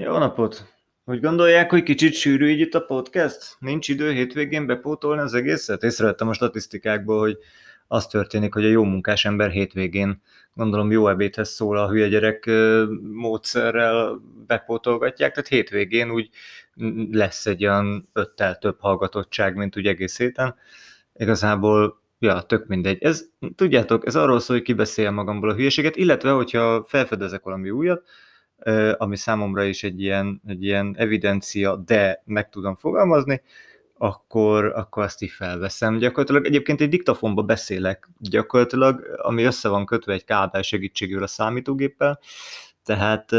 Jó napot! Úgy gondolják, hogy kicsit sűrű így itt a podcast? Nincs idő hétvégén bepótolni az egészet? Észrevettem a statisztikákból, hogy az történik, hogy a jó munkás ember hétvégén gondolom jó ebédhez szól a hülye gyerek módszerrel bepótolgatják, tehát hétvégén úgy lesz egy olyan öttel több hallgatottság, mint úgy egész héten. Igazából Ja, tök mindegy. Ez, tudjátok, ez arról szól, hogy kibeszél magamból a hülyeséget, illetve, hogyha felfedezek valami újat, ami számomra is egy ilyen, egy ilyen evidencia, de meg tudom fogalmazni, akkor, akkor azt így felveszem. Gyakorlatilag egyébként egy diktafonba beszélek, gyakorlatilag, ami össze van kötve egy kábel segítségével a számítógéppel, tehát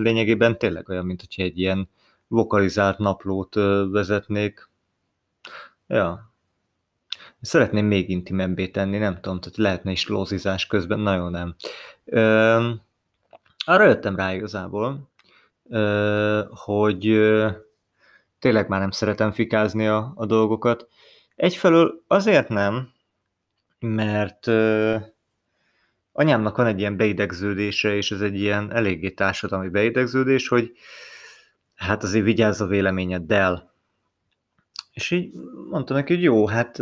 lényegében tényleg olyan, mint hogyha egy ilyen vokalizált naplót vezetnék. Ja. Szeretném még intimebbé tenni, nem tudom, tehát lehetne is lózizás közben, nagyon nem. Arra jöttem rá igazából, hogy tényleg már nem szeretem fikázni a, a dolgokat. Egyfelől azért nem, mert anyámnak van egy ilyen beidegződése, és ez egy ilyen eléggé társadalmi beidegződés, hogy hát azért vigyázz a véleményeddel. És így mondtam neki, hogy jó, hát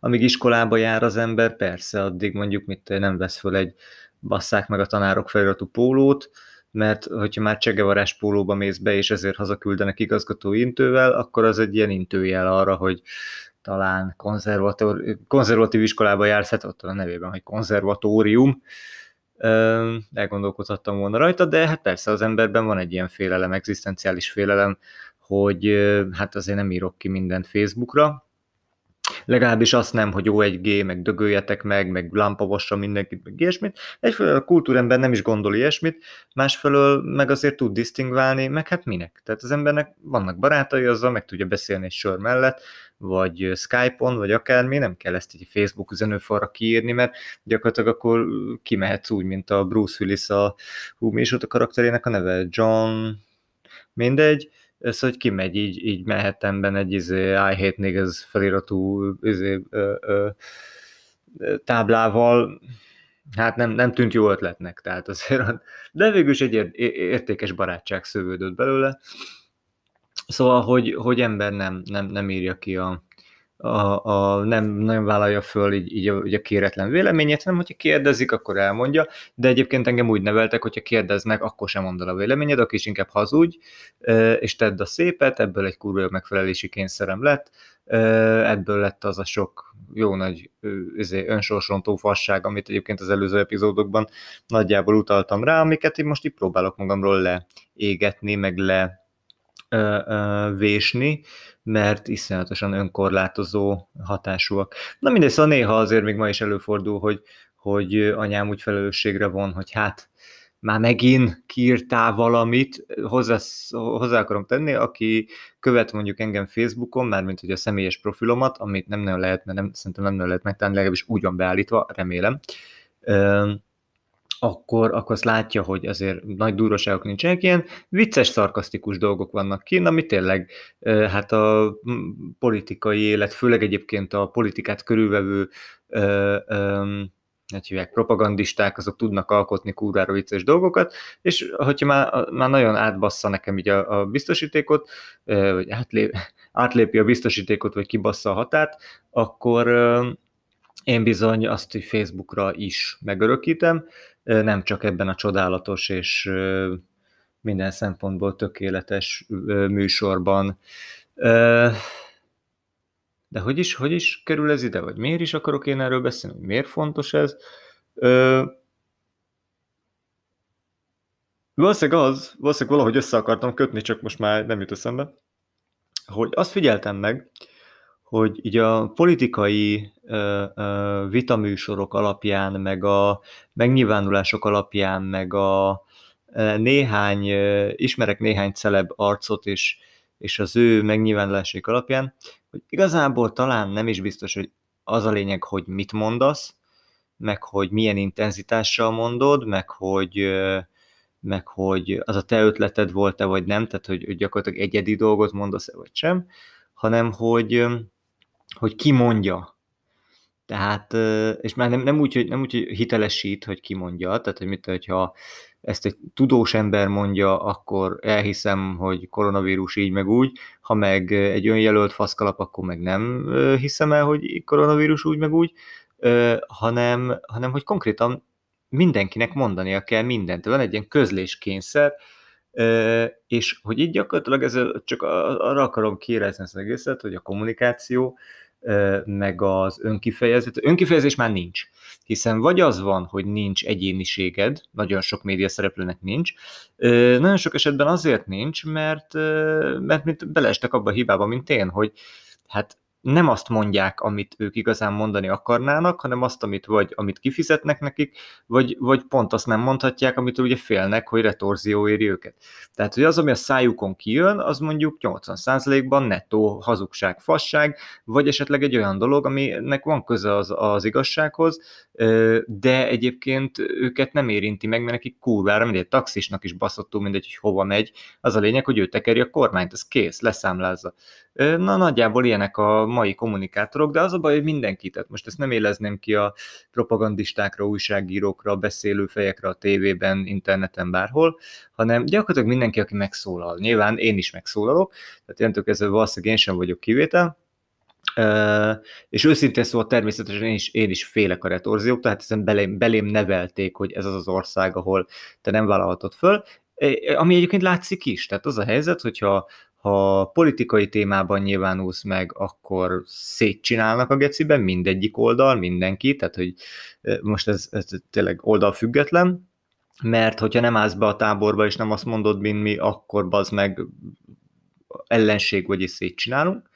amíg iskolába jár az ember, persze, addig mondjuk mit nem vesz föl egy basszák meg a tanárok feliratú pólót, mert hogyha már csegevarás pólóba mész be, és ezért hazaküldenek igazgató intővel, akkor az egy ilyen intőjel arra, hogy talán konzervatív iskolába jársz, hát ott a nevében, hogy konzervatórium, elgondolkodhattam volna rajta, de hát persze az emberben van egy ilyen félelem, egzisztenciális félelem, hogy hát azért nem írok ki mindent Facebookra, Legalábbis azt nem, hogy jó egy G, meg dögöljetek meg, meg lámpavassa mindenkit, meg ilyesmit. Egyfelől a kultúrember nem is gondol ilyesmit, másfelől meg azért tud disztingválni, meg hát minek. Tehát az embernek vannak barátai, azzal meg tudja beszélni egy sor mellett, vagy Skype-on, vagy akármi, nem kell ezt egy Facebook üzenőfalra kiírni, mert gyakorlatilag akkor kimehetsz úgy, mint a Bruce Willis a, hú, mi is ott a karakterének a neve? John, mindegy, ez, hogy kimegy, így, így benne egy izé, I hate niggas feliratú izé, ö, ö, táblával, hát nem, nem tűnt jó ötletnek, tehát azért, de végül is egy értékes barátság szövődött belőle. Szóval, hogy, hogy ember nem, nem, nem írja ki a, a, a, nem nagyon vállalja föl így, így, a, így a kéretlen véleményét, hanem hogyha kérdezik, akkor elmondja, de egyébként engem úgy neveltek, hogyha kérdeznek, akkor sem mondod a véleményed, akkor is inkább hazudj, és tedd a szépet, ebből egy kurva megfelelési kényszerem lett, ebből lett az a sok jó nagy izé, önsorsontó fasság, amit egyébként az előző epizódokban nagyjából utaltam rá, amiket én most így próbálok magamról leégetni, meg le vésni, mert iszonyatosan önkorlátozó hatásúak. Na mindegy, szóval néha azért még ma is előfordul, hogy, hogy anyám úgy felelősségre von, hogy hát már megint kiírtál valamit, hozzá, hozzá akarom tenni, aki követ mondjuk engem Facebookon, mármint hogy a személyes profilomat, amit nem nagyon lehet, mert nem, szerintem nem nagyon lehet megtenni, legalábbis úgy van beállítva, remélem akkor, akkor azt látja, hogy azért nagy durvaságok nincsenek, ilyen vicces, szarkasztikus dolgok vannak kint, ami tényleg hát a politikai élet, főleg egyébként a politikát körülvevő hát hívják, propagandisták, azok tudnak alkotni kúrára vicces dolgokat, és hogyha már, már nagyon átbassza nekem így a, a biztosítékot, vagy átlép, átlépi a biztosítékot, vagy kibassza a határt, akkor én bizony azt, hogy Facebookra is megörökítem, nem csak ebben a csodálatos és minden szempontból tökéletes műsorban. De hogy is, hogy is kerül ez ide, vagy miért is akarok én erről beszélni, miért fontos ez? Valószínűleg az, valószínűleg valahogy össze akartam kötni, csak most már nem jut eszembe, hogy azt figyeltem meg, hogy így a politikai vitaműsorok alapján, meg a megnyilvánulások alapján, meg a néhány, ö, ismerek néhány celeb arcot és, és az ő megnyilvánulások alapján, hogy igazából talán nem is biztos, hogy az a lényeg, hogy mit mondasz, meg hogy milyen intenzitással mondod, meg hogy, meg hogy az a te ötleted volt-e, vagy nem, tehát hogy, hogy gyakorlatilag egyedi dolgot mondasz-e, vagy sem, hanem hogy hogy ki mondja. Tehát, és már nem, nem, úgy, hogy, nem úgy, hogy hitelesít, hogy ki mondja, tehát, hogy mit, hogyha ezt egy tudós ember mondja, akkor elhiszem, hogy koronavírus így meg úgy, ha meg egy önjelölt faszkalap, akkor meg nem hiszem el, hogy koronavírus úgy meg úgy, hanem, hanem hogy konkrétan mindenkinek mondania kell mindent. Van egy ilyen közléskényszer, és hogy így gyakorlatilag ez csak arra akarom kérezni ezt az egészet, hogy a kommunikáció, meg az önkifejezés. Önkifejezés már nincs, hiszen vagy az van, hogy nincs egyéniséged, nagyon sok média szereplőnek nincs, nagyon sok esetben azért nincs, mert, mert beleestek abba a hibába, mint én, hogy hát nem azt mondják, amit ők igazán mondani akarnának, hanem azt, amit vagy amit kifizetnek nekik, vagy, vagy pont azt nem mondhatják, amit ugye félnek, hogy retorzió éri őket. Tehát, hogy az, ami a szájukon kijön, az mondjuk 80%-ban nettó hazugság, fasság, vagy esetleg egy olyan dolog, aminek van köze az, az igazsághoz, de egyébként őket nem érinti meg, mert nekik kurvára, mindegy taxisnak is baszottú, mindegy, hogy hova megy. Az a lényeg, hogy ő tekeri a kormányt, ez kész, leszámlázza. Na nagyjából ilyenek a mai kommunikátorok, de az a baj, hogy mindenki, tehát most ezt nem élezném ki a propagandistákra, újságírókra, beszélő fejekre a tévében, interneten, bárhol, hanem gyakorlatilag mindenki, aki megszólal. Nyilván én is megszólalok, tehát jelentők ezzel valószínűleg én sem vagyok kivétel, és őszintén szóval természetesen én is, én is félek a retorziók, tehát hiszen belém, belém nevelték, hogy ez az az ország, ahol te nem vállalhatod föl, ami egyébként látszik is. Tehát az a helyzet, hogyha ha politikai témában nyilvánulsz meg, akkor szétcsinálnak a geciben mindegyik oldal, mindenki, tehát hogy most ez, ez tényleg oldal független, mert hogyha nem állsz be a táborba, és nem azt mondod, mint mi, akkor bazd meg ellenség vagy is szétcsinálunk.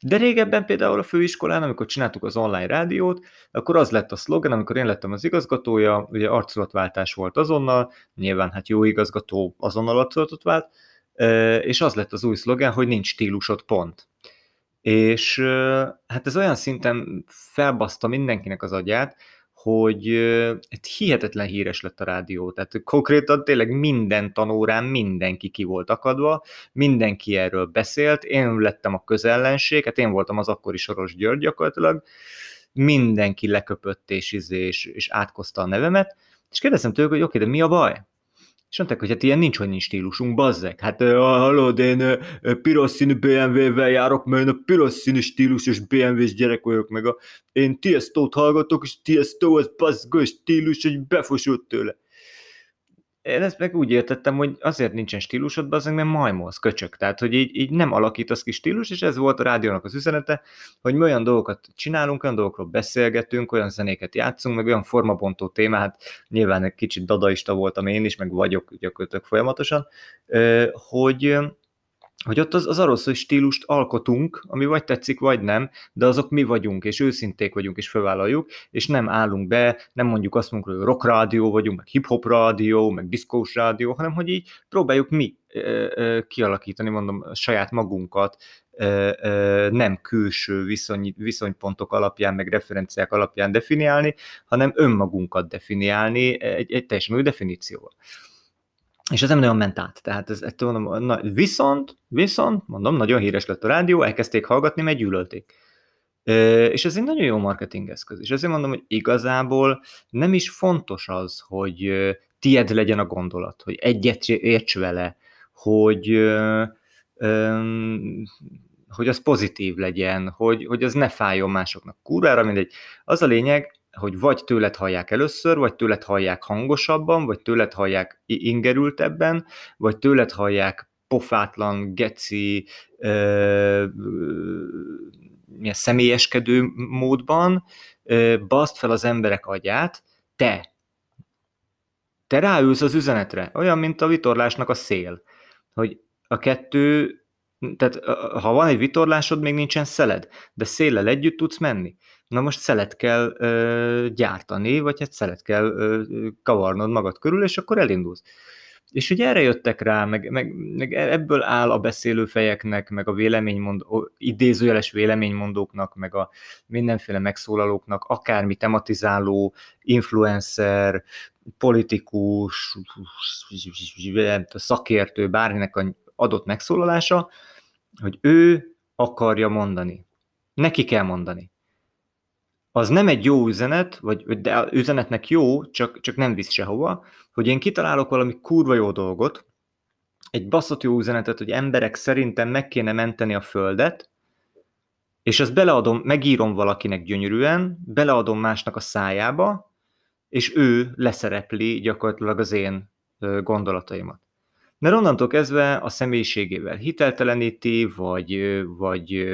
De régebben például a főiskolán, amikor csináltuk az online rádiót, akkor az lett a szlogen, amikor én lettem az igazgatója, ugye arculatváltás volt azonnal, nyilván hát jó igazgató azonnal arculatot vált, és az lett az új szlogen, hogy nincs stílusod, pont. És hát ez olyan szinten felbaszta mindenkinek az agyát, hogy hát hihetetlen híres lett a rádió. Tehát konkrétan tényleg minden tanórán mindenki ki volt akadva, mindenki erről beszélt, én lettem a közellenség, hát én voltam az akkori Soros György gyakorlatilag, mindenki leköpött és, izé, és, és átkozta a nevemet, és kérdeztem tőlük, hogy oké, okay, de mi a baj? És mondták, hogy hát ilyen nincs, hogy stílusunk, bazzek. Hát hallod, én piros színű BMW-vel járok, mert én a piros színű stílusos BMW-s gyerek vagyok, meg a, én Tiesto-t hallgatok, és Tiesto az bazzgos stílus, hogy befosult tőle én ezt meg úgy értettem, hogy azért nincsen stílusod, azért, mert majmolsz, köcsök. Tehát, hogy így, így nem alakítasz ki stílus, és ez volt a rádiónak az üzenete, hogy mi olyan dolgokat csinálunk, olyan dolgokról beszélgetünk, olyan zenéket játszunk, meg olyan formabontó témát, nyilván egy kicsit dadaista voltam én is, meg vagyok gyakorlatilag folyamatosan, hogy hogy ott az, az arról szó, hogy stílust alkotunk, ami vagy tetszik, vagy nem, de azok mi vagyunk, és őszinték vagyunk, és felvállaljuk, és nem állunk be, nem mondjuk azt mondjuk, hogy rock rádió vagyunk, meg hip-hop rádió, meg diszkós rádió, hanem hogy így próbáljuk mi kialakítani, mondom, saját magunkat, nem külső viszony, viszonypontok alapján, meg referenciák alapján definiálni, hanem önmagunkat definiálni egy, egy teljesen új definícióval. És ez nem nagyon ment át. Tehát ez, ettől mondom, na, viszont, viszont, mondom, nagyon híres lett a rádió, elkezdték hallgatni, mert gyűlölték. És ez egy nagyon jó marketing eszköz. És ezért mondom, hogy igazából nem is fontos az, hogy tied legyen a gondolat, hogy egyet érts vele, hogy, hogy az pozitív legyen, hogy, hogy az ne fájjon másoknak. Kurvára mindegy. Az a lényeg, hogy vagy tőled hallják először, vagy tőled hallják hangosabban, vagy tőled hallják ingerültebben, vagy tőled hallják pofátlan, geci, ö, milyen személyeskedő módban, ö, baszt fel az emberek agyát, te. Te ráülsz az üzenetre, olyan, mint a vitorlásnak a szél, hogy a kettő, tehát ha van egy vitorlásod, még nincsen szeled, de széllel együtt tudsz menni. Na most szelet kell ö, gyártani, vagy hát szelet kell ö, kavarnod magad körül, és akkor elindulsz. És hogy erre jöttek rá, meg, meg, meg ebből áll a beszélőfejeknek, meg a véleménymondó, idézőjeles véleménymondóknak, meg a mindenféle megszólalóknak, akármi tematizáló, influencer, politikus, szakértő, bárminek a adott megszólalása, hogy ő akarja mondani. Neki kell mondani az nem egy jó üzenet, vagy de üzenetnek jó, csak, csak nem visz sehova, hogy én kitalálok valami kurva jó dolgot, egy baszott jó üzenetet, hogy emberek szerintem meg kéne menteni a Földet, és azt beleadom, megírom valakinek gyönyörűen, beleadom másnak a szájába, és ő leszerepli gyakorlatilag az én gondolataimat. Mert onnantól kezdve a személyiségével hitelteleníti, vagy, vagy,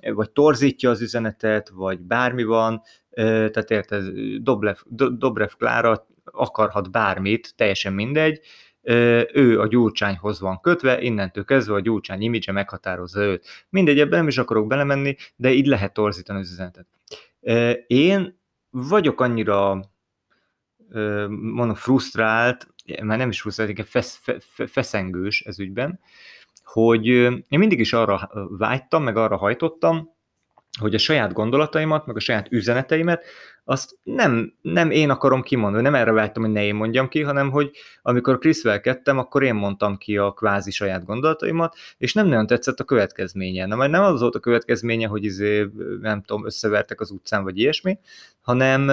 vagy torzítja az üzenetet, vagy bármi van, tehát érted, Dobrev, Dobrev Klára akarhat bármit, teljesen mindegy, ő a gyurcsányhoz van kötve, innentől kezdve a gyurcsány imidzse meghatározza őt. Mindegy, ebben nem is akarok belemenni, de így lehet torzítani az üzenetet. Én vagyok annyira mondom, frusztrált, már nem is frusztrált, inkább fesz, fe, feszengős ez ügyben, hogy én mindig is arra vágytam, meg arra hajtottam, hogy a saját gondolataimat, meg a saját üzeneteimet, azt nem, nem én akarom kimondani, nem erre vágytam, hogy ne én mondjam ki, hanem hogy amikor Kriszvel kettem, akkor én mondtam ki a kvázi saját gondolataimat, és nem nagyon tetszett a következménye. Na, majd nem az volt a következménye, hogy izé, nem tudom, összevertek az utcán, vagy ilyesmi, hanem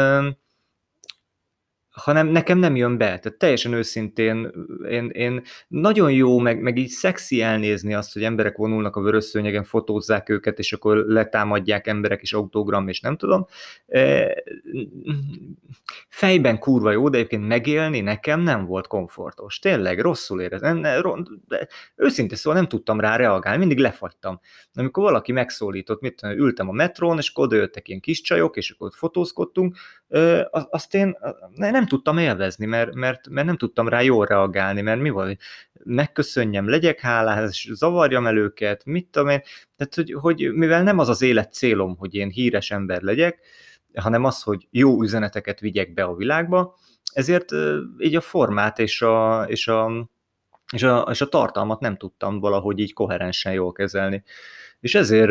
hanem nekem nem jön be. Tehát teljesen őszintén én, én nagyon jó, meg, meg így szexi elnézni azt, hogy emberek vonulnak a vörös fotózzák őket, és akkor letámadják emberek és autogram, és nem tudom. E, fejben kurva jó, de egyébként megélni nekem nem volt komfortos. Tényleg, rosszul érezem. Őszintén szóval nem tudtam rá reagálni, mindig lefagytam. Amikor valaki megszólított, mit ültem a metrón, és akkor odajöttek ilyen kis csajok, és akkor fotózkodtunk, azt én nem tudtam élvezni, mert, mert, mert nem tudtam rá jól reagálni, mert mi volt, megköszönjem, legyek hálás, zavarjam el őket, mit tudom én, tehát hogy, hogy mivel nem az az élet célom, hogy én híres ember legyek, hanem az, hogy jó üzeneteket vigyek be a világba, ezért így a formát és a, és a, és a, és a tartalmat nem tudtam valahogy így koherensen jól kezelni. És ezért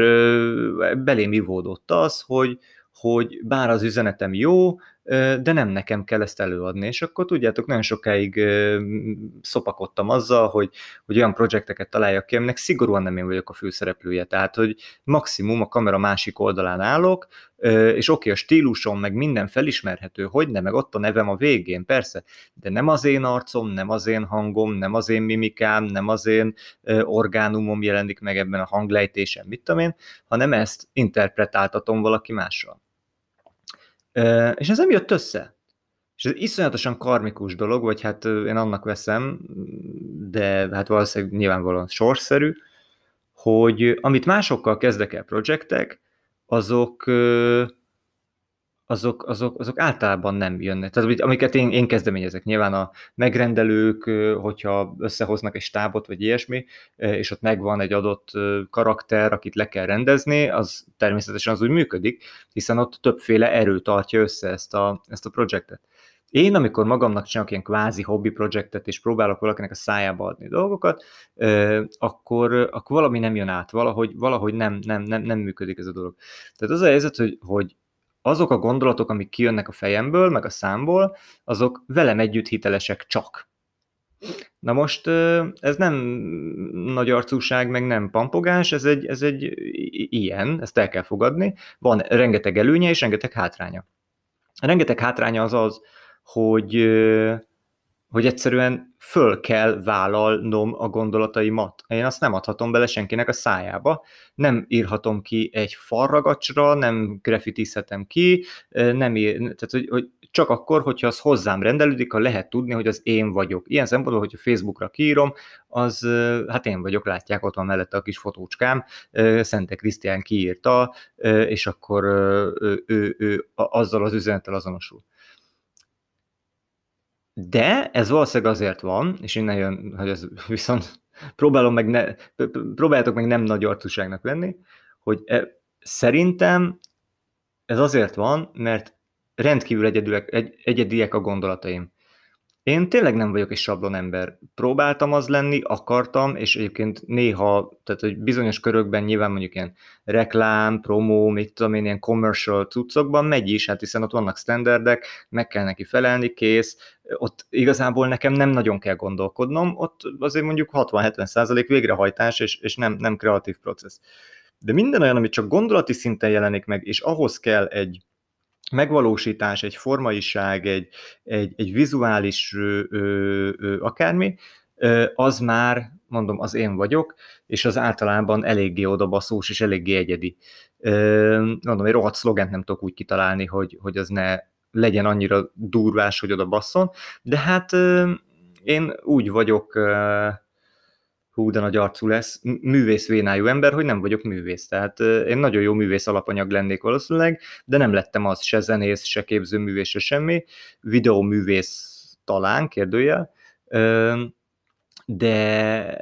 belém ivódott az, hogy, hogy bár az üzenetem jó, de nem nekem kell ezt előadni. És akkor tudjátok, nagyon sokáig szopakodtam azzal, hogy, hogy olyan projekteket találjak ki, aminek szigorúan nem én vagyok a főszereplője. Tehát, hogy maximum a kamera másik oldalán állok, és oké, okay, a stílusom, meg minden felismerhető, hogy nem, meg ott a nevem a végén, persze, de nem az én arcom, nem az én hangom, nem az én mimikám, nem az én orgánumom jelenik meg ebben a hanglejtésen, mit tudom én, hanem ezt interpretáltatom valaki mással. És ez nem jött össze. És ez iszonyatosan karmikus dolog, vagy hát én annak veszem, de hát valószínűleg nyilvánvalóan sorszerű, hogy amit másokkal kezdek el projektek, azok azok, azok, azok általában nem jönnek. Tehát amiket én, én kezdeményezek, nyilván a megrendelők, hogyha összehoznak egy stábot, vagy ilyesmi, és ott megvan egy adott karakter, akit le kell rendezni, az természetesen az úgy működik, hiszen ott többféle erő tartja össze ezt a, ezt a projektet. Én, amikor magamnak csinálok ilyen kvázi hobby projektet, és próbálok valakinek a szájába adni dolgokat, akkor, akkor valami nem jön át, valahogy, valahogy nem, nem, nem, nem működik ez a dolog. Tehát az a helyzet, hogy, hogy azok a gondolatok, amik kijönnek a fejemből, meg a számból, azok velem együtt hitelesek csak. Na most ez nem nagy arcúság, meg nem pampogás, ez egy, ez egy ilyen, ezt el kell fogadni. Van rengeteg előnye és rengeteg hátránya. A rengeteg hátránya az az, hogy, hogy egyszerűen föl kell vállalnom a gondolataimat. Én azt nem adhatom bele senkinek a szájába, nem írhatom ki egy farragacsra, nem grafitizhetem ki, nem ír, tehát hogy, hogy csak akkor, hogyha az hozzám rendelődik, ha lehet tudni, hogy az én vagyok. Ilyen szempontból, hogyha Facebookra kiírom, az hát én vagyok, látják, ott van mellette a kis fotócskám, Szente Krisztián kiírta, és akkor ő, ő, ő azzal az üzenettel azonosul. De ez valószínűleg azért van, és innen jön, hogy ez viszont próbálom meg ne, próbáljátok meg nem nagy arcúságnak lenni, hogy e, szerintem ez azért van, mert rendkívül egyedülek, egy, egyediek a gondolataim. Én tényleg nem vagyok egy sablon ember. Próbáltam az lenni, akartam, és egyébként néha, tehát hogy bizonyos körökben nyilván mondjuk ilyen reklám, promó, mit tudom én, ilyen commercial cuccokban megy is, hát hiszen ott vannak standardek, meg kell neki felelni, kész, ott igazából nekem nem nagyon kell gondolkodnom, ott azért mondjuk 60-70 százalék végrehajtás, és, és nem, nem kreatív processz. De minden olyan, ami csak gondolati szinten jelenik meg, és ahhoz kell egy megvalósítás, egy formaiság, egy, egy, egy vizuális ö, ö, akármi, ö, az már, mondom, az én vagyok, és az általában eléggé odabaszós és eléggé egyedi. Ö, mondom, egy rohadt szlogent nem tudok úgy kitalálni, hogy, hogy az ne legyen annyira durvás, hogy oda basszon, de hát ö, én úgy vagyok ö, hú, de nagy arcú lesz, művész vénájú ember, hogy nem vagyok művész. Tehát én nagyon jó művész alapanyag lennék valószínűleg, de nem lettem az se zenész, se képzőművész, se semmi. Videóművész talán, kérdőjel. De,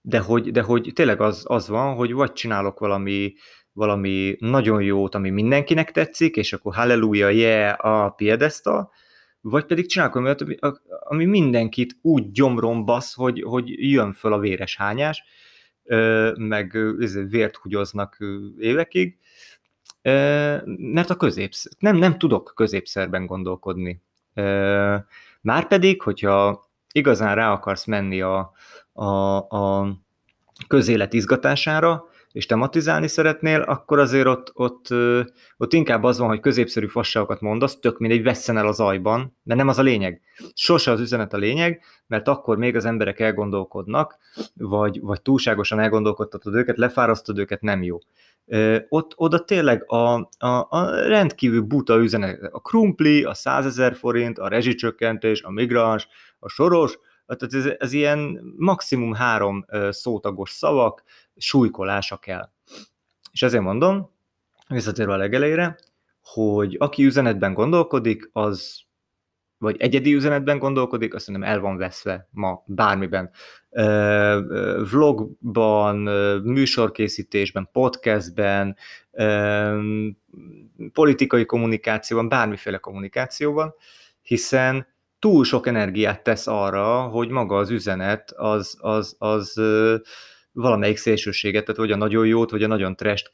de, hogy, de hogy tényleg az, az van, hogy vagy csinálok valami, valami nagyon jót, ami mindenkinek tetszik, és akkor halleluja, yeah, a piedesztal, vagy pedig csinálok olyat, ami mindenkit úgy gyomron basz, hogy, hogy jön föl a véres hányás, meg vért húgyoznak évekig, mert a középszer, nem, nem tudok középszerben gondolkodni. Márpedig, hogyha igazán rá akarsz menni a, a, a közélet izgatására, és tematizálni szeretnél, akkor azért ott, ott, ott inkább az van, hogy középszerű fasságokat mondasz, tök mindegy, vesszen el az ajban, de nem az a lényeg. Sose az üzenet a lényeg, mert akkor még az emberek elgondolkodnak, vagy, vagy túlságosan elgondolkodtatod őket, lefárasztod őket, nem jó. Ott, oda tényleg a, a, a rendkívül buta üzenet, a krumpli, a százezer forint, a rezsicsökkentés, a migráns, a soros, tehát ez, ez ilyen maximum három szótagos szavak, súlykolása kell. És ezért mondom, visszatérve a legelejére, hogy aki üzenetben gondolkodik, az vagy egyedi üzenetben gondolkodik, azt szerintem el van veszve ma bármiben. Vlogban, műsorkészítésben, podcastben, politikai kommunikációban, bármiféle kommunikációban, hiszen túl sok energiát tesz arra, hogy maga az üzenet az, az, az, az valamelyik szélsőséget, tehát vagy a nagyon jót, vagy a nagyon trest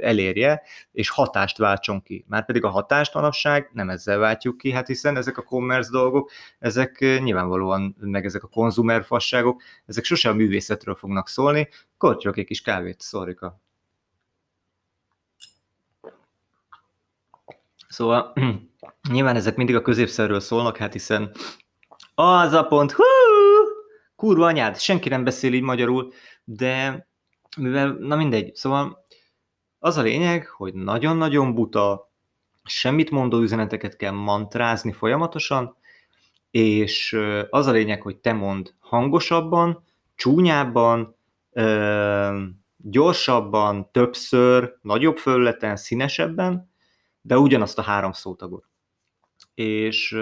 elérje, és hatást váltson ki. Már pedig a hatást manapság nem ezzel váltjuk ki, hát hiszen ezek a commerce dolgok, ezek nyilvánvalóan, meg ezek a konzumer fasságok, ezek sosem a művészetről fognak szólni. Kortyolok egy kis kávét, szorika. Szóval nyilván ezek mindig a középszerről szólnak, hát hiszen az a pont, hú, kurva anyád, senki nem beszél így magyarul, de mivel, na mindegy, szóval az a lényeg, hogy nagyon-nagyon buta, semmit mondó üzeneteket kell mantrázni folyamatosan, és az a lényeg, hogy te mond hangosabban, csúnyábban, gyorsabban, többször, nagyobb felületen, színesebben, de ugyanazt a három szótagot. És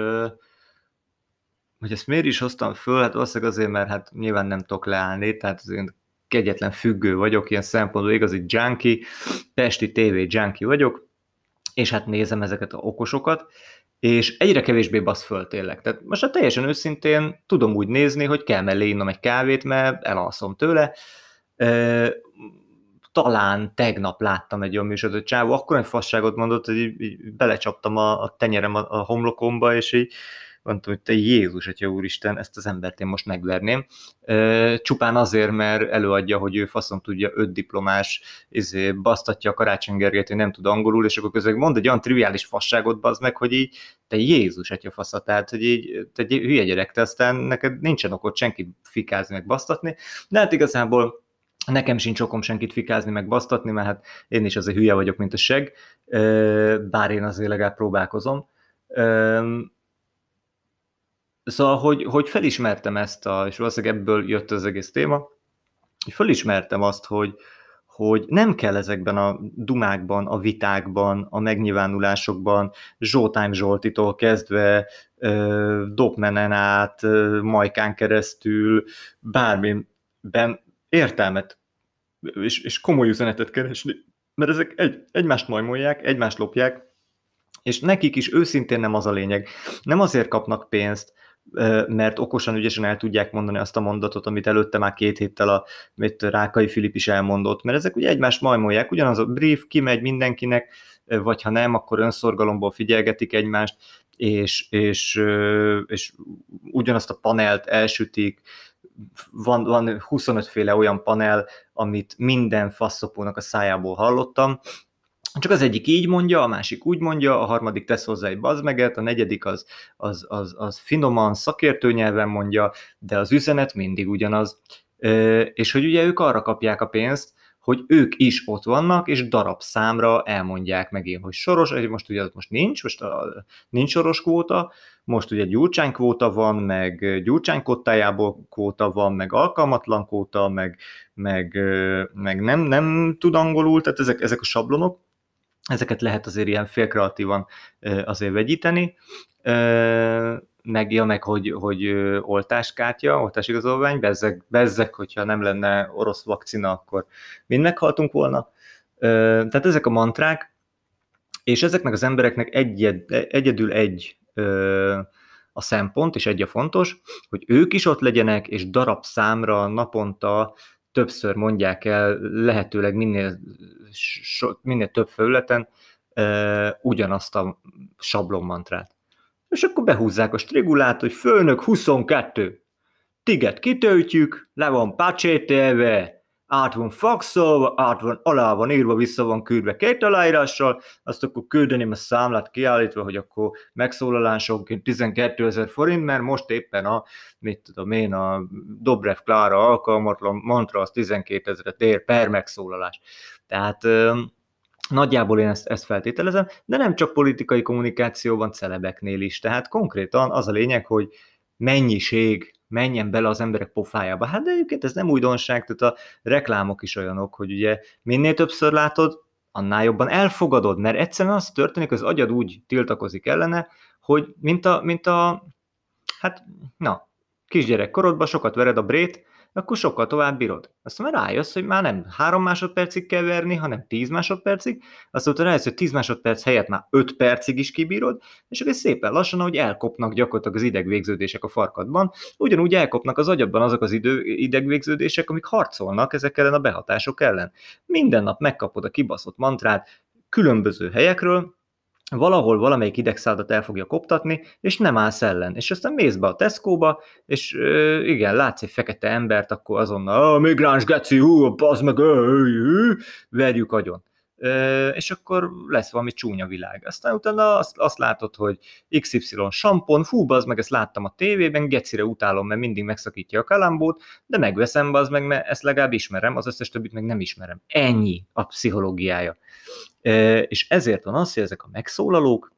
hogy ezt miért is hoztam föl, hát valószínűleg azért, mert hát nyilván nem tudok leállni, tehát az én kegyetlen függő vagyok, ilyen szempontból igazi junkie, pesti TV junkie vagyok, és hát nézem ezeket a okosokat, és egyre kevésbé basz föl tényleg. Tehát most hát teljesen őszintén tudom úgy nézni, hogy kell mellé innom egy kávét, mert elalszom tőle. E, talán tegnap láttam egy olyan műsort, hogy Csávó akkor egy fasságot mondott, hogy így, így belecsaptam a, a tenyerem a, a homlokomba, és így mondtam, hogy te Jézus, atya úristen, ezt az embert én most megverném. Csupán azért, mert előadja, hogy ő faszom tudja, öt diplomás, izé, basztatja a Karácsony Gergelyt, hogy nem tud angolul, és akkor közben mond egy olyan triviális fasságot, bazd meg, hogy így, te Jézus, atya fasza, tehát, hogy így, te egy hülye gyerek, te aztán neked nincsen okot senki fikázni, meg basztatni, de hát igazából Nekem sincs okom senkit fikázni, meg basztatni, mert hát én is azért hülye vagyok, mint a seg, bár én azért legalább próbálkozom. Szóval, hogy, hogy felismertem ezt, a, és valószínűleg ebből jött az egész téma, hogy felismertem azt, hogy, hogy nem kell ezekben a dumákban, a vitákban, a megnyilvánulásokban, Zsoltán Zsoltitól kezdve, Dokmenen át, Majkán keresztül, bármiben értelmet és, és komoly üzenetet keresni, mert ezek egy, egymást majmolják, egymást lopják, és nekik is őszintén nem az a lényeg. Nem azért kapnak pénzt, mert okosan, ügyesen el tudják mondani azt a mondatot, amit előtte már két héttel a mit Rákai Filip is elmondott, mert ezek ugye egymást majmolják, ugyanaz a brief kimegy mindenkinek, vagy ha nem, akkor önszorgalomból figyelgetik egymást, és, és, és ugyanazt a panelt elsütik, van, van 25 féle olyan panel, amit minden faszopónak a szájából hallottam, csak az egyik így mondja, a másik úgy mondja, a harmadik tesz hozzá egy bazmeget, a negyedik az, az, az, az finoman, szakértő nyelven mondja, de az üzenet mindig ugyanaz. És hogy ugye ők arra kapják a pénzt, hogy ők is ott vannak, és darab számra elmondják megint, hogy soros, most ugye most nincs, most a, nincs soros kvóta, most ugye gyurcsány kvóta van, meg gyurcsány kottájából kvóta van, meg alkalmatlan kvóta, meg, meg, meg nem, nem tud angolul, tehát ezek, ezek a sablonok, ezeket lehet azért ilyen félkreatívan azért vegyíteni, meg, ja, meg hogy, hogy oltáskártya, oltásigazolvány, bezzek, bezzek, hogyha nem lenne orosz vakcina, akkor mind meghaltunk volna. Tehát ezek a mantrák, és ezeknek az embereknek egyed, egyedül egy a szempont, és egy a fontos, hogy ők is ott legyenek, és darab számra naponta többször mondják el, lehetőleg minél, so, minél több felületen ugyanazt a sablonmantrát. És akkor behúzzák a strigulát, hogy főnök 22, tiget kitöltjük, le van pacsételve, át van faxolva, át van, alá van írva, vissza van küldve két aláírással, azt akkor küldeném a számlát kiállítva, hogy akkor megszólalásonként 12 ezer forint, mert most éppen a, mit tudom én, a Dobrev Klára alkalmatlan mantra az 12 ezeret ér per megszólalás. Tehát Nagyjából én ezt, ezt feltételezem, de nem csak politikai kommunikációban, celebeknél is. Tehát konkrétan az a lényeg, hogy mennyiség menjen bele az emberek pofájába. Hát de egyébként ez nem újdonság, tehát a reklámok is olyanok, hogy ugye minél többször látod, annál jobban elfogadod, mert egyszerűen az történik, az agyad úgy tiltakozik ellene, hogy mint a, mint a hát, na, kisgyerek korodban sokat vered a brét, akkor sokkal tovább bírod. Aztán már rájössz, hogy már nem három másodpercig kell verni, hanem tíz másodpercig, aztán utána rájössz, hogy tíz másodperc helyett már öt percig is kibírod, és akkor szépen lassan, ahogy elkopnak gyakorlatilag az idegvégződések a farkadban, ugyanúgy elkopnak az agyadban azok az idő, idegvégződések, amik harcolnak ezek ellen a behatások ellen. Minden nap megkapod a kibaszott mantrát különböző helyekről, valahol valamelyik idegszádat el fogja koptatni, és nem állsz ellen. És aztán mész be a Tesco-ba, és ö, igen, látsz egy fekete embert, akkor azonnal, a migráns geci, hú, bazd meg, verjük agyon. Ö, és akkor lesz valami csúnya világ. Aztán utána azt, azt látod, hogy XY sampon, fú, az meg ezt láttam a tévében, gecire utálom, mert mindig megszakítja a kalambót, de megveszem, az meg, mert ezt legalább ismerem, az összes többit meg nem ismerem. Ennyi a pszichológiája. És ezért van az, hogy ezek a megszólalók,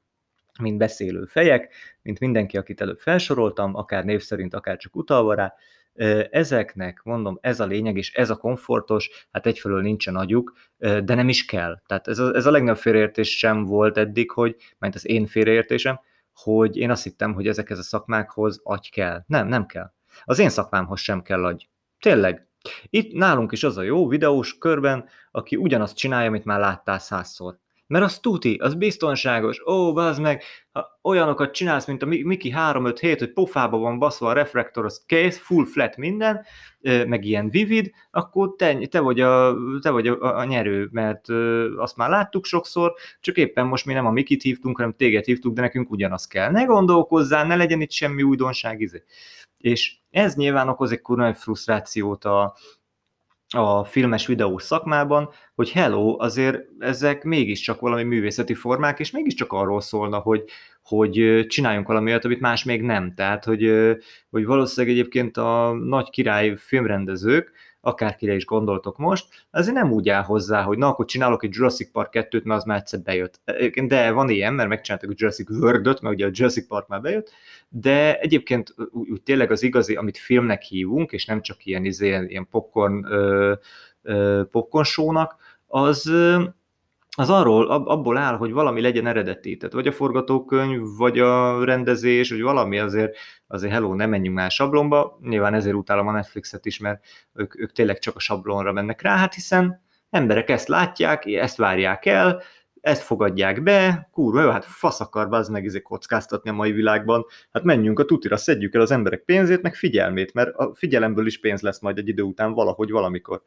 mint beszélő fejek, mint mindenki, akit előbb felsoroltam, akár név szerint, akár csak utalva rá, ezeknek, mondom, ez a lényeg, és ez a komfortos, hát egyfelől nincsen agyuk, de nem is kell. Tehát ez a, ez a legnagyobb félreértés sem volt eddig, hogy, mert az én félreértésem, hogy én azt hittem, hogy ezekhez a szakmákhoz agy kell. Nem, nem kell. Az én szakmámhoz sem kell agy. Tényleg, itt nálunk is az a jó videós körben, aki ugyanazt csinálja, amit már láttál százszor. Mert az tuti, az biztonságos. Ó, bazd meg, ha olyanokat csinálsz, mint a Miki 357, hogy pofába van baszva a reflektor, az kész, full flat minden, meg ilyen vivid, akkor te, te vagy, a, te vagy a, a nyerő, mert azt már láttuk sokszor, csak éppen most mi nem a Mikit hívtunk, hanem téged hívtuk, de nekünk ugyanaz kell. Ne gondolkozzál, ne legyen itt semmi újdonság, izé. És ez nyilván okoz egy kurva frusztrációt a, a filmes videós szakmában, hogy hello, azért ezek mégiscsak valami művészeti formák, és mégiscsak arról szólna, hogy, hogy csináljunk valami olyat, amit más még nem. Tehát, hogy, hogy valószínűleg egyébként a nagy király filmrendezők akárkire is gondoltok most, azért nem úgy áll hozzá, hogy na, akkor csinálok egy Jurassic Park 2-t, mert az már egyszer bejött. De van ilyen, mert megcsináltak a Jurassic World-öt, mert ugye a Jurassic Park már bejött, de egyébként úgy, úgy tényleg az igazi, amit filmnek hívunk, és nem csak ilyen, izé, ilyen popcorn, ö, ö, popcorn show-nak, az, az arról, abból áll, hogy valami legyen eredeti, tehát vagy a forgatókönyv, vagy a rendezés, vagy valami azért, azért hello, nem menjünk már sablonba, nyilván ezért utálom a Netflixet is, mert ők, ők tényleg csak a sablonra mennek rá, hát hiszen emberek ezt látják, ezt várják el, ezt fogadják be, kurva jó, hát fasz akar az meg izé kockáztatni a mai világban, hát menjünk a tutira, szedjük el az emberek pénzét, meg figyelmét, mert a figyelemből is pénz lesz majd egy idő után valahogy, valamikor.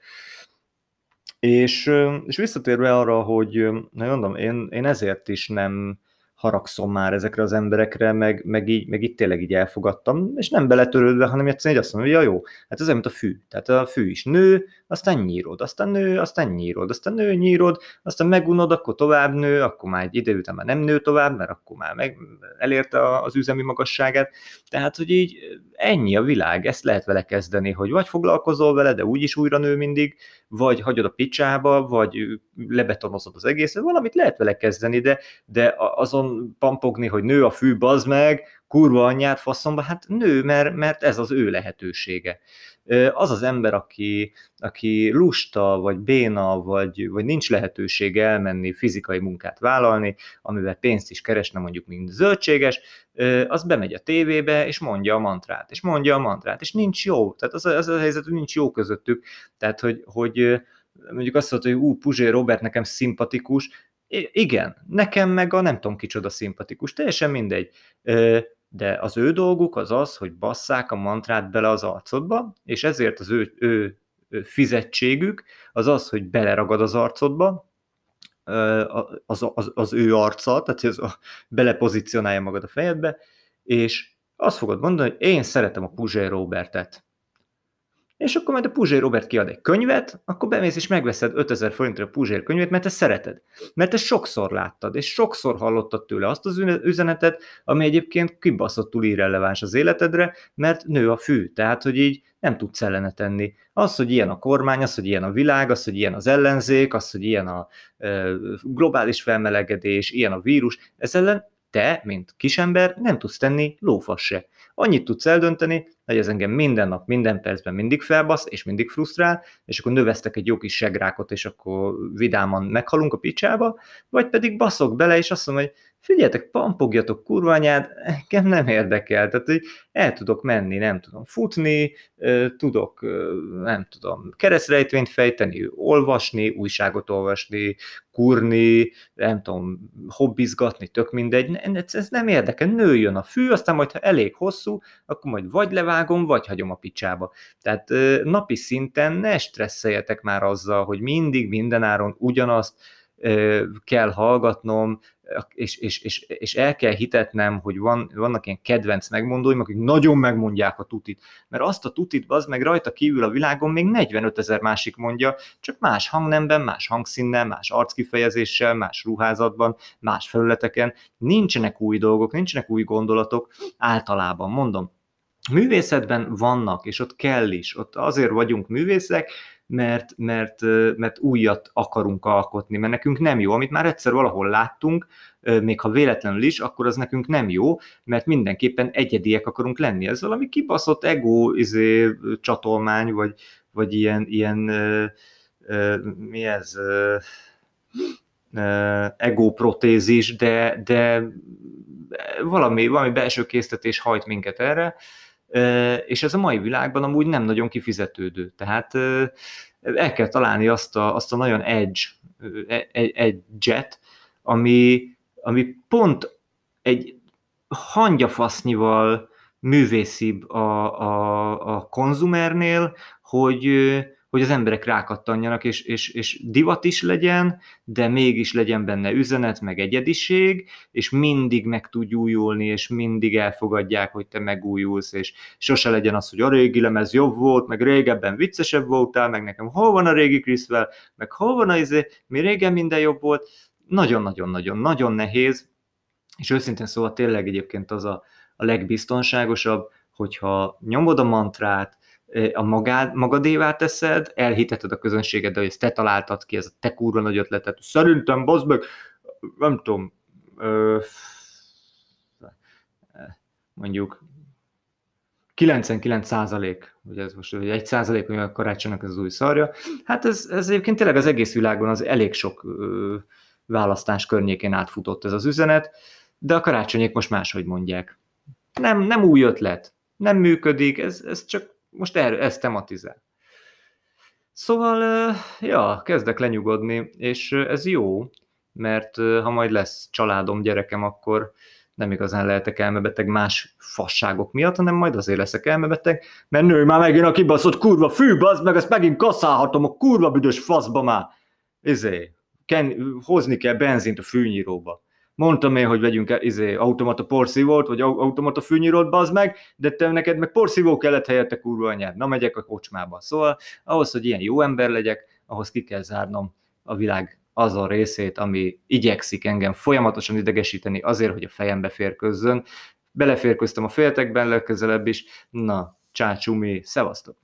És, és visszatérve arra, hogy, na mondom, én, én ezért is nem haragszom már ezekre az emberekre, meg, meg, így, meg itt tényleg így elfogadtam, és nem beletörődve, hanem egyszerűen így azt mondom, hogy ja jó, hát ez olyan, mint a fű. Tehát a fű is nő, aztán nyírod, aztán nő, aztán nyírod, aztán nő, nyírod, aztán megunod, akkor tovább nő, akkor már egy idő után már nem nő tovább, mert akkor már meg elérte az üzemi magasságát. Tehát, hogy így ennyi a világ, ezt lehet vele kezdeni, hogy vagy foglalkozol vele, de úgyis újra nő mindig, vagy hagyod a picsába, vagy lebetonozod az egészet, valamit lehet vele kezdeni, de, de azon pampogni, hogy nő a fű, bazd meg, kurva anyját faszomba, hát nő, mert, mert ez az ő lehetősége. Az az ember, aki, aki lusta, vagy béna, vagy, vagy nincs lehetősége elmenni fizikai munkát vállalni, amivel pénzt is keresne mondjuk, mint zöldséges, az bemegy a tévébe, és mondja a mantrát, és mondja a mantrát, és nincs jó. Tehát az, az a helyzet, hogy nincs jó közöttük. Tehát, hogy, hogy mondjuk azt mondta, hogy ú, Puzsé Robert nekem szimpatikus, igen, nekem meg a nem tudom kicsoda szimpatikus, teljesen mindegy. De az ő dolguk az az, hogy basszák a mantrát bele az arcodba, és ezért az ő, ő, fizetségük az az, hogy beleragad az arcodba, az, az, az ő arca, tehát ez a, belepozícionálja magad a fejedbe, és azt fogod mondani, hogy én szeretem a Puzsé Robertet és akkor majd a Puzsér Robert kiad egy könyvet, akkor bemész és megveszed 5000 forintra a Puzsér könyvet, mert te szereted. Mert te sokszor láttad, és sokszor hallottad tőle azt az üzenetet, ami egyébként kibaszottul irreleváns az életedre, mert nő a fű, tehát hogy így nem tudsz ellene tenni. Az, hogy ilyen a kormány, az, hogy ilyen a világ, az, hogy ilyen az ellenzék, az, hogy ilyen a globális felmelegedés, ilyen a vírus, ez ellen te, mint kisember nem tudsz tenni lófasz se. Annyit tudsz eldönteni, hogy ez engem minden nap, minden percben mindig felbasz, és mindig frusztrál, és akkor növesztek egy jó kis segrákot, és akkor vidáman meghalunk a picsába, vagy pedig baszok bele, és azt mondom, hogy figyeljetek, pampogjatok kurva anyád, engem nem érdekel, tehát hogy el tudok menni, nem tudom futni, tudok, nem tudom, keresztrejtvényt fejteni, olvasni, újságot olvasni, kurni, nem tudom, hobbizgatni, tök mindegy, ez nem érdekel, nőjön a fű, aztán majd ha elég hosszú, akkor majd vagy levágom, vagy hagyom a picsába. Tehát napi szinten ne stresszeljetek már azzal, hogy mindig, mindenáron ugyanazt kell hallgatnom, és, és, és, és el kell hitetnem, hogy van, vannak ilyen kedvenc megmondóim, akik nagyon megmondják a tutit, mert azt a tutit az meg rajta kívül a világon még 45 ezer másik mondja, csak más hangnemben, más hangszínnel, más arckifejezéssel, más ruházatban, más felületeken, nincsenek új dolgok, nincsenek új gondolatok, általában mondom, művészetben vannak, és ott kell is, ott azért vagyunk művészek, mert, mert, mert újat akarunk alkotni, mert nekünk nem jó, amit már egyszer valahol láttunk, még ha véletlenül is, akkor az nekünk nem jó, mert mindenképpen egyediek akarunk lenni. Ez valami kibaszott ego izé, csatolmány, vagy, vagy ilyen, ilyen mi ez, ego protézis, de, de valami, valami belső késztetés hajt minket erre, és ez a mai világban amúgy nem nagyon kifizetődő. Tehát el kell találni azt a, azt a nagyon edge, egy, egy jet, ami, ami pont egy hangyafasznyival művészibb a, a, a konzumernél, hogy, hogy az emberek rákattanjanak, és, és, és divat is legyen, de mégis legyen benne üzenet, meg egyediség, és mindig meg tud újulni, és mindig elfogadják, hogy te megújulsz, és sose legyen az, hogy a régi lemez jobb volt, meg régebben viccesebb voltál, meg nekem hol van a régi Chriswell, meg hol van a izé, mi régen minden jobb volt. Nagyon-nagyon-nagyon-nagyon nehéz, és őszintén szóval tényleg egyébként az a, a legbiztonságosabb, hogyha nyomod a mantrát, a magád, magadévá teszed, elhiteted a közönséged, hogy ezt te találtad ki, ez a te kurva nagy ötletet. Szerintem, bazd meg, nem tudom, ö, mondjuk 99 százalék, ugye ez most egy százalék, hogy a karácsonynak ez az új szarja, hát ez, ez egyébként tényleg az egész világon az elég sok ö, választás környékén átfutott ez az üzenet, de a karácsonyék most máshogy mondják. Nem, nem új ötlet, nem működik, ez, ez csak most erről, ezt tematizál. Szóval, ja, kezdek lenyugodni, és ez jó, mert ha majd lesz családom, gyerekem, akkor nem igazán lehetek elmebeteg más fasságok miatt, hanem majd azért leszek elmebeteg, mert nő már megint a kibaszott kurva fű, az meg ezt megint kaszálhatom a kurva büdös faszba már. Izé, ken, hozni kell benzint a fűnyíróba. Mondtam én, hogy vegyünk izé, automata porszívót, vagy automata fűnyírót, bazd meg, de te neked meg porszívó kellett helyette kurva anyád. Na megyek a kocsmába. Szóval ahhoz, hogy ilyen jó ember legyek, ahhoz ki kell zárnom a világ azon részét, ami igyekszik engem folyamatosan idegesíteni azért, hogy a fejembe férközzön. Beleférköztem a féltekben legközelebb is. Na, csácsumi, szevasztok!